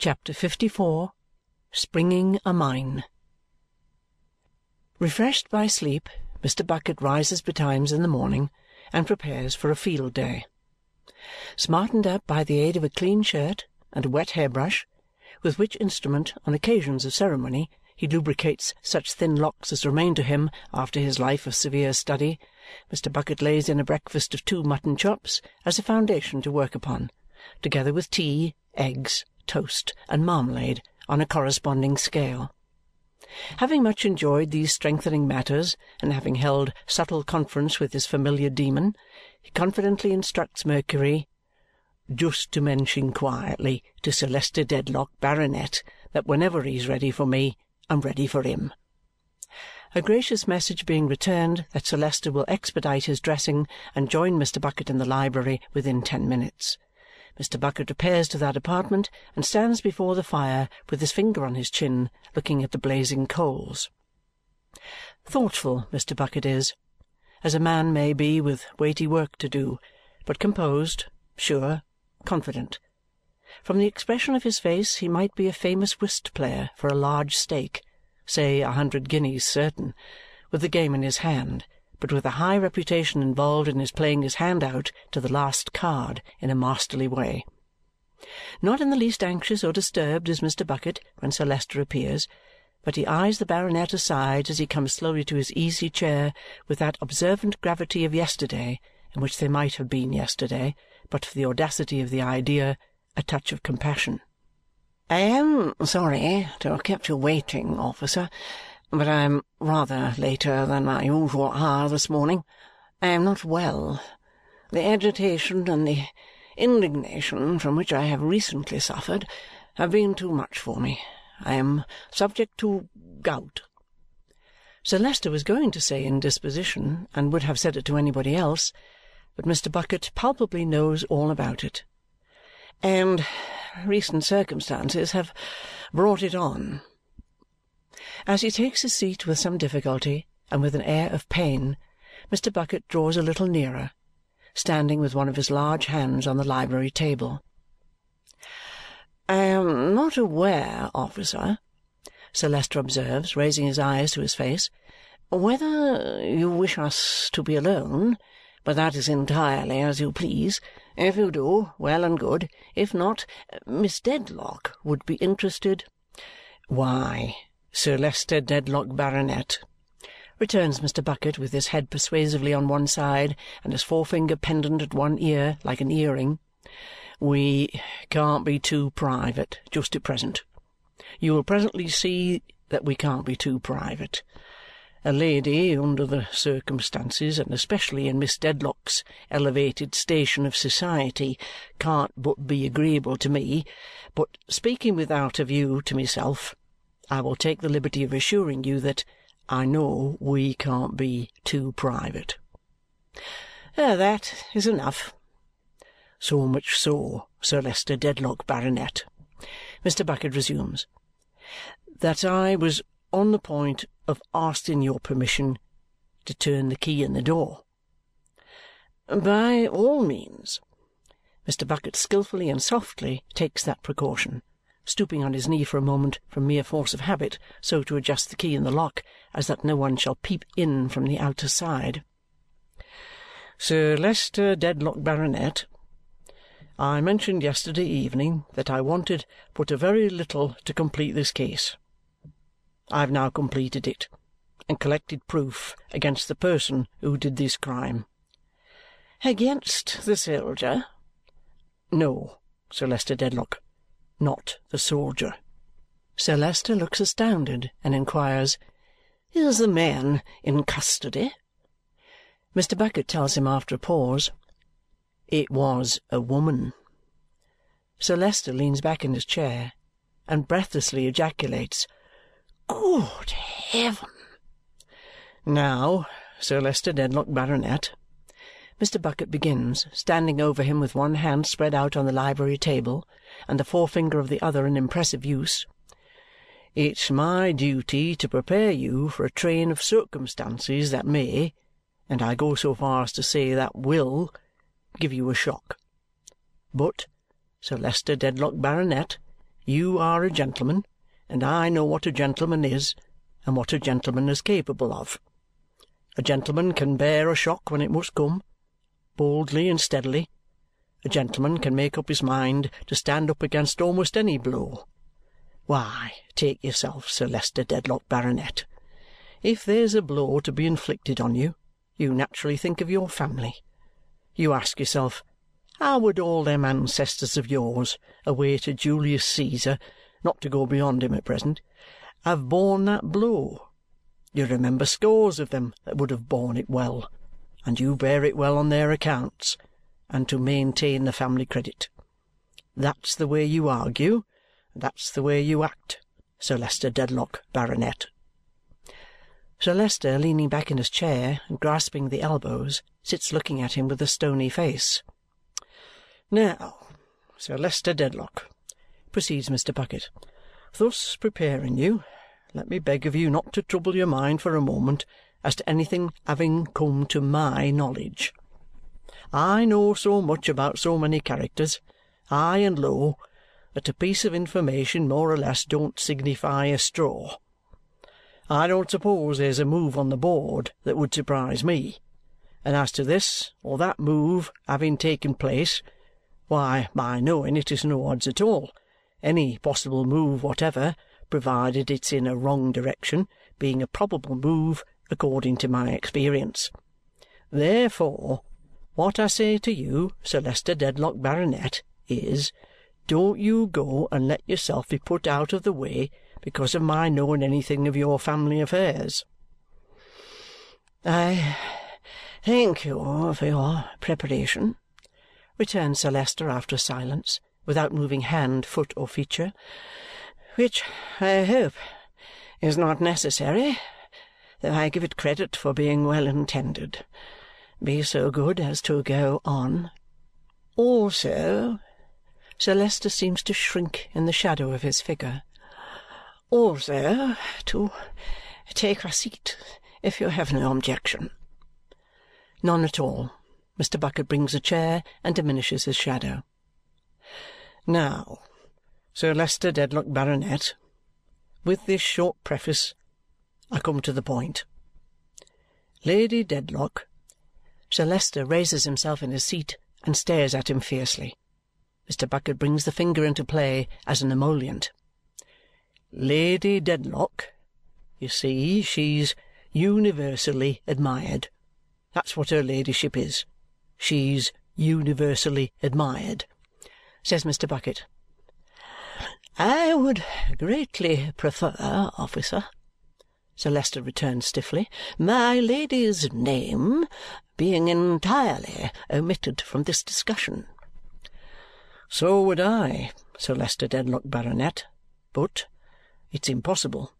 Chapter 54 Springing a Mine Refreshed by sleep, Mr. Bucket rises betimes in the morning and prepares for a field day. Smartened up by the aid of a clean shirt and a wet hair brush, with which instrument, on occasions of ceremony, he lubricates such thin locks as remain to him after his life of severe study, Mr. Bucket lays in a breakfast of two mutton chops as a foundation to work upon, together with tea, eggs, toast, and marmalade on a corresponding scale. Having much enjoyed these strengthening matters and having held subtle conference with his familiar demon, he confidently instructs Mercury, "Just to mention quietly to Sir Leicester Dedlock, Baronet, that whenever he's ready for me, I'm ready for him." A gracious message being returned that Sir Leicester will expedite his dressing and join Mr. Bucket in the library within ten minutes. Mr. Bucket repairs to that apartment and stands before the fire with his finger on his chin, looking at the blazing coals. Thoughtful Mr. Bucket is, as a man may be with weighty work to do, but composed, sure, confident. From the expression of his face he might be a famous whist player for a large stake, say a hundred guineas certain, with the game in his hand, but with a high reputation involved in his playing his hand out to the last card in a masterly way. Not in the least anxious or disturbed is Mr. Bucket when Sir Leicester appears, but he eyes the baronet aside as he comes slowly to his easy chair with that observant gravity of yesterday in which they might have been yesterday, but for the audacity of the idea, a touch of compassion. "I am sorry to have kept you waiting, officer, but I am rather later than my usual hour this morning. I am not well. The agitation and the indignation from which I have recently suffered have been too much for me. I am subject to gout." Sir Leicester was going to say indisposition and would have said it to anybody else, but Mr. Bucket palpably knows all about it. "And recent circumstances have brought it on." As he takes his seat with some difficulty and with an air of pain, Mr. Bucket draws a little nearer, standing with one of his large hands on the library table. "I am not aware, officer," Sir Leicester observes, raising his eyes to his face, "whether you wish us to be alone, but that is entirely as you please. If you do, well and good. If not, Miss Dedlock would be interested "Why, Sir Leicester Dedlock, Baronet," returns Mr. Bucket with his head persuasively on one side and his forefinger pendant at one ear like an earring, "we can't be too private just at present. You will presently see that we can't be too private. A lady, under the circumstances, and especially in Miss Dedlock's elevated station of society, can't but be agreeable to me. But speaking without a view to myself, I will take the liberty of assuring you that I know we can't be too private." Ah, "That is enough." "So much so, Sir Leicester Dedlock, Baronet," Mr. Bucket resumes, "that I was on the point of asking your permission to turn the key in the door." "By all means." Mr. Bucket skilfully and softly takes that precaution, stooping on his knee for a moment from mere force of habit so to adjust the key in the lock as that no one shall peep in from the outer side. "Sir Leicester Dedlock, Baronet, I mentioned yesterday evening that I wanted but a very little to complete this case. I have now completed it and collected proof against the person who did this crime." "Against the soldier?" "No, Sir Leicester Dedlock, not the soldier." Sir Leicester looks astounded and inquires, "Is the man in custody?" Mr. Bucket tells him after a pause, "It was a woman." Sir Leicester leans back in his chair and breathlessly ejaculates. Good heaven! "Now, Sir Leicester Dedlock, Baronet," Mr. Bucket begins, standing over him with one hand spread out on the library table and the forefinger of the other in impressive use, "it's my duty to prepare you for a train of circumstances that may, and I go so far as to say that will, give you a shock. But, Sir Leicester Dedlock, Baronet, You are a gentleman, and I know what a gentleman is and what a gentleman is capable of. A gentleman can bear a shock when it must come, boldly and steadily. A gentleman can make up his mind to stand up against almost any blow. Why, take yourself, Sir Leicester Dedlock, Baronet. If there's a blow to be inflicted on you, you naturally think of your family. You ask yourself, how would all them ancestors of yours, away to Julius Caesar, not to go beyond him at present, have borne that blow? You remember scores of them that would have borne it well, and you bear it well on their accounts, and to maintain the family credit. That's the way you argue, and that's the way you act, Sir Leicester Dedlock, Baronet. Sir Leicester, leaning back in his chair and grasping the elbows, sits looking at him with a stony face. Now, Sir Leicester Dedlock, proceeds Mr. Bucket, thus preparing you, let me beg of you not to trouble your mind for a moment as to anything having come to my knowledge. I know so much about so many characters, high and low, that a piece of information more or less don't signify a straw. I don't suppose there's a move on the board that would surprise me, and as to this or that move having taken place, why, my knowing it is no odds at all. Any possible move whatever, provided it's in a wrong direction, being a probable move according to my experience. Therefore, what I say to you, Sir Leicester Dedlock, Baronet, is, don't you go and let yourself be put out of the way because of my knowing anything of your family affairs. I thank you for your preparation, returned Sir Leicester after a silence, without moving hand, foot, or feature, which I hope is not necessary, though I give it credit for being well intended. Be so good as to go on. Also, Sir Leicester seems to shrink in the shadow of his figure. Also, to take a seat, if you have no objection. None at all. Mr. Bucket brings a chair and diminishes his shadow. Now, Sir Leicester Dedlock, Baronet, with this short preface, I come to the point. Lady Dedlock. Sir Leicester raises himself in his seat and stares at him fiercely. Mr. Bucket brings the finger into play as an emollient. Lady Dedlock, you see, she's universally admired. That's what her ladyship is. She's universally admired," says Mr. Bucket. "I would greatly prefer, officer," Sir Leicester returned stiffly, "my Lady's name being entirely omitted from this discussion." "So would I, Sir Leicester Dedlock, Baronet, but it's impossible."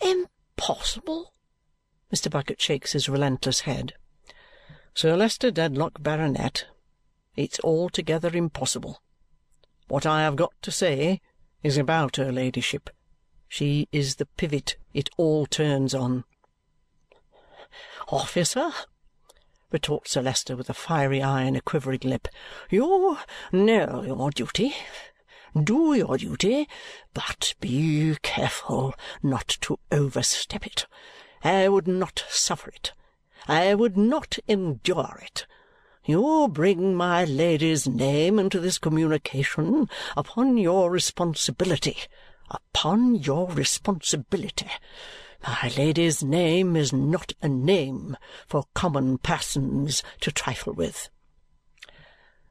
"Impossible?" Mr. Bucket shakes his relentless head. Sir Leicester Dedlock, Baronet, it's altogether impossible. What I have got to say is about her ladyship. She is the pivot it all turns on." "Officer," retorts Sir Leicester with a fiery eye and a quivering lip, "you know your duty. Do your duty, but be careful not to overstep it. I would not suffer it. I would not endure it. You bring my Lady's name into this communication upon your responsibility. Upon your responsibility. My Lady's name is not a name for common persons to trifle with.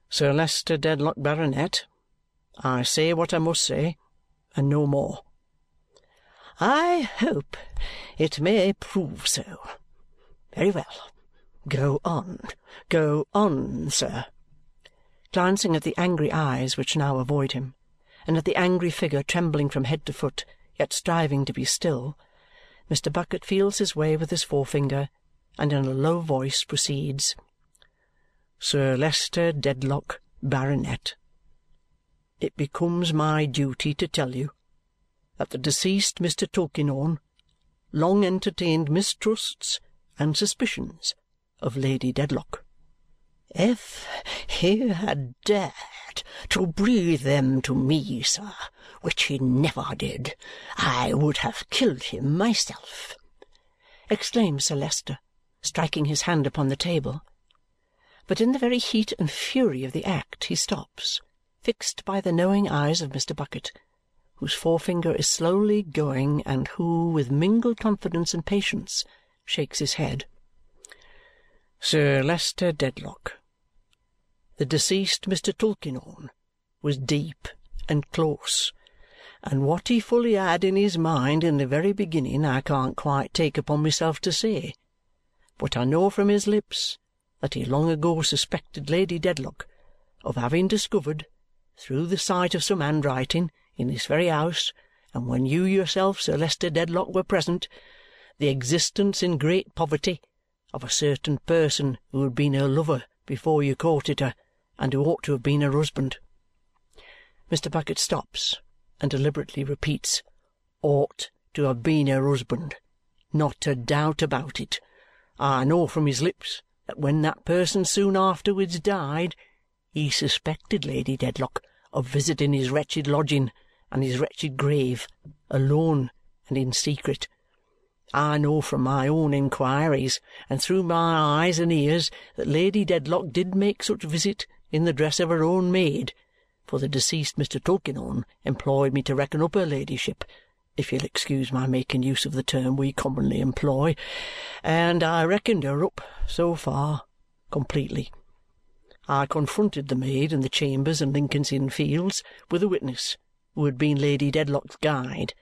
Sir Leicester Dedlock, Baronet, I say what I must say, and no more. I hope it may prove so. Very well. Go on. Go on, sir." Glancing at the angry eyes which now avoid him, and at the angry figure trembling from head to foot, yet striving to be still, Mr. Bucket feels his way with his forefinger and in a low voice proceeds, "Sir Leicester Dedlock, Baronet, it becomes my duty to tell you that the deceased Mr. Tulkinghorn long entertained mistrusts and suspicions of Lady Dedlock. If he had dared to breathe them to me, sir, which he never did, I would have killed him myself!" exclaims Sir Leicester, striking his hand upon the table. But in the very heat and fury of the act he stops, fixed by the knowing eyes of Mr. Bucket, whose forefinger is slowly going and who, with mingled confidence and patience, shakes his head. Sir Leicester Dedlock, the deceased Mr. Tulkinghorn was deep and close, and what he fully had in his mind in the very beginning I can't quite take upon myself to say. But I know from his lips that he long ago suspected Lady Dedlock of having discovered, through the sight of some handwriting in this very house and when you yourself, Sir Leicester Dedlock, were present, the existence in great poverty of a certain person who had been her lover before you courted her and who ought to have been her husband." Mr. Bucket stops and deliberately repeats, "Ought to have been her husband. Not a doubt about it. I know from his lips that when that person soon afterwards died, he suspected Lady Dedlock of visiting his wretched lodging and his wretched grave, alone and in secret. I know from my own inquiries and through my eyes and ears that Lady Dedlock did make such visit in the dress of her own maid, for the deceased Mr. Tulkinghorn employed me to reckon up her ladyship, if you'll excuse my making use of the term we commonly employ, and I reckoned her up, so far, completely. I confronted the maid in the chambers in Lincoln's Inn Fields with a witness who had been Lady Dedlock's guide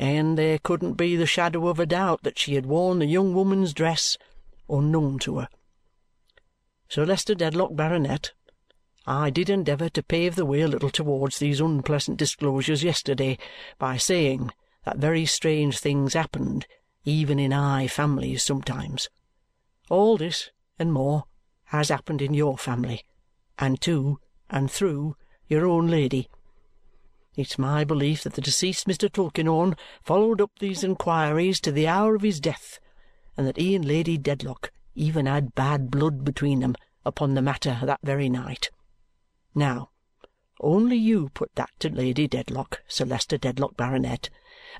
and there couldn't be the shadow of a doubt that she had worn the young woman's dress unknown to her. Sir Leicester Dedlock, Baronet, I did endeavour to pave the way a little towards these unpleasant disclosures yesterday by saying that very strange things happened even in high families sometimes. All this and more has happened in your family, and to and through your own lady. It's my belief that the deceased Mr. Tulkinghorn followed up these inquiries to the hour of his death and that he and Lady Dedlock even had bad blood between them upon the matter that very night. Now, only you put that to Lady Dedlock, Sir Leicester Dedlock, Baronet,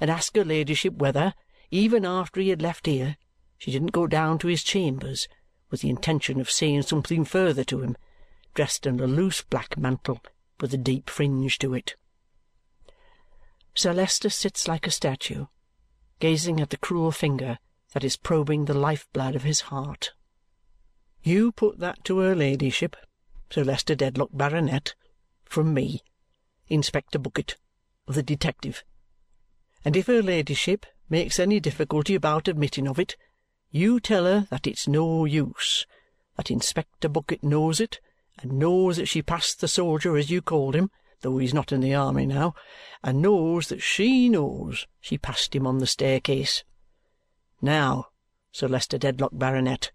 and ask her ladyship whether, even after he had left here, she didn't go down to his chambers with the intention of saying something further to him, dressed in a loose black mantle with a deep fringe to it. Sir Leicester sits like a statue, gazing at the cruel finger that is probing the life-blood of his heart. You put that to her ladyship, Sir Leicester Dedlock, Baronet, from me, Inspector Bucket, the detective, and if her ladyship makes any difficulty about admitting of it, you tell her that it's no use, that Inspector Bucket knows it, and knows that she passed the soldier as you called him, though he's not in the army now, and knows that she knows she passed him on the staircase. Now, Sir Leicester Dedlock, Baronet,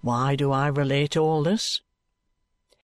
why do I relate all this?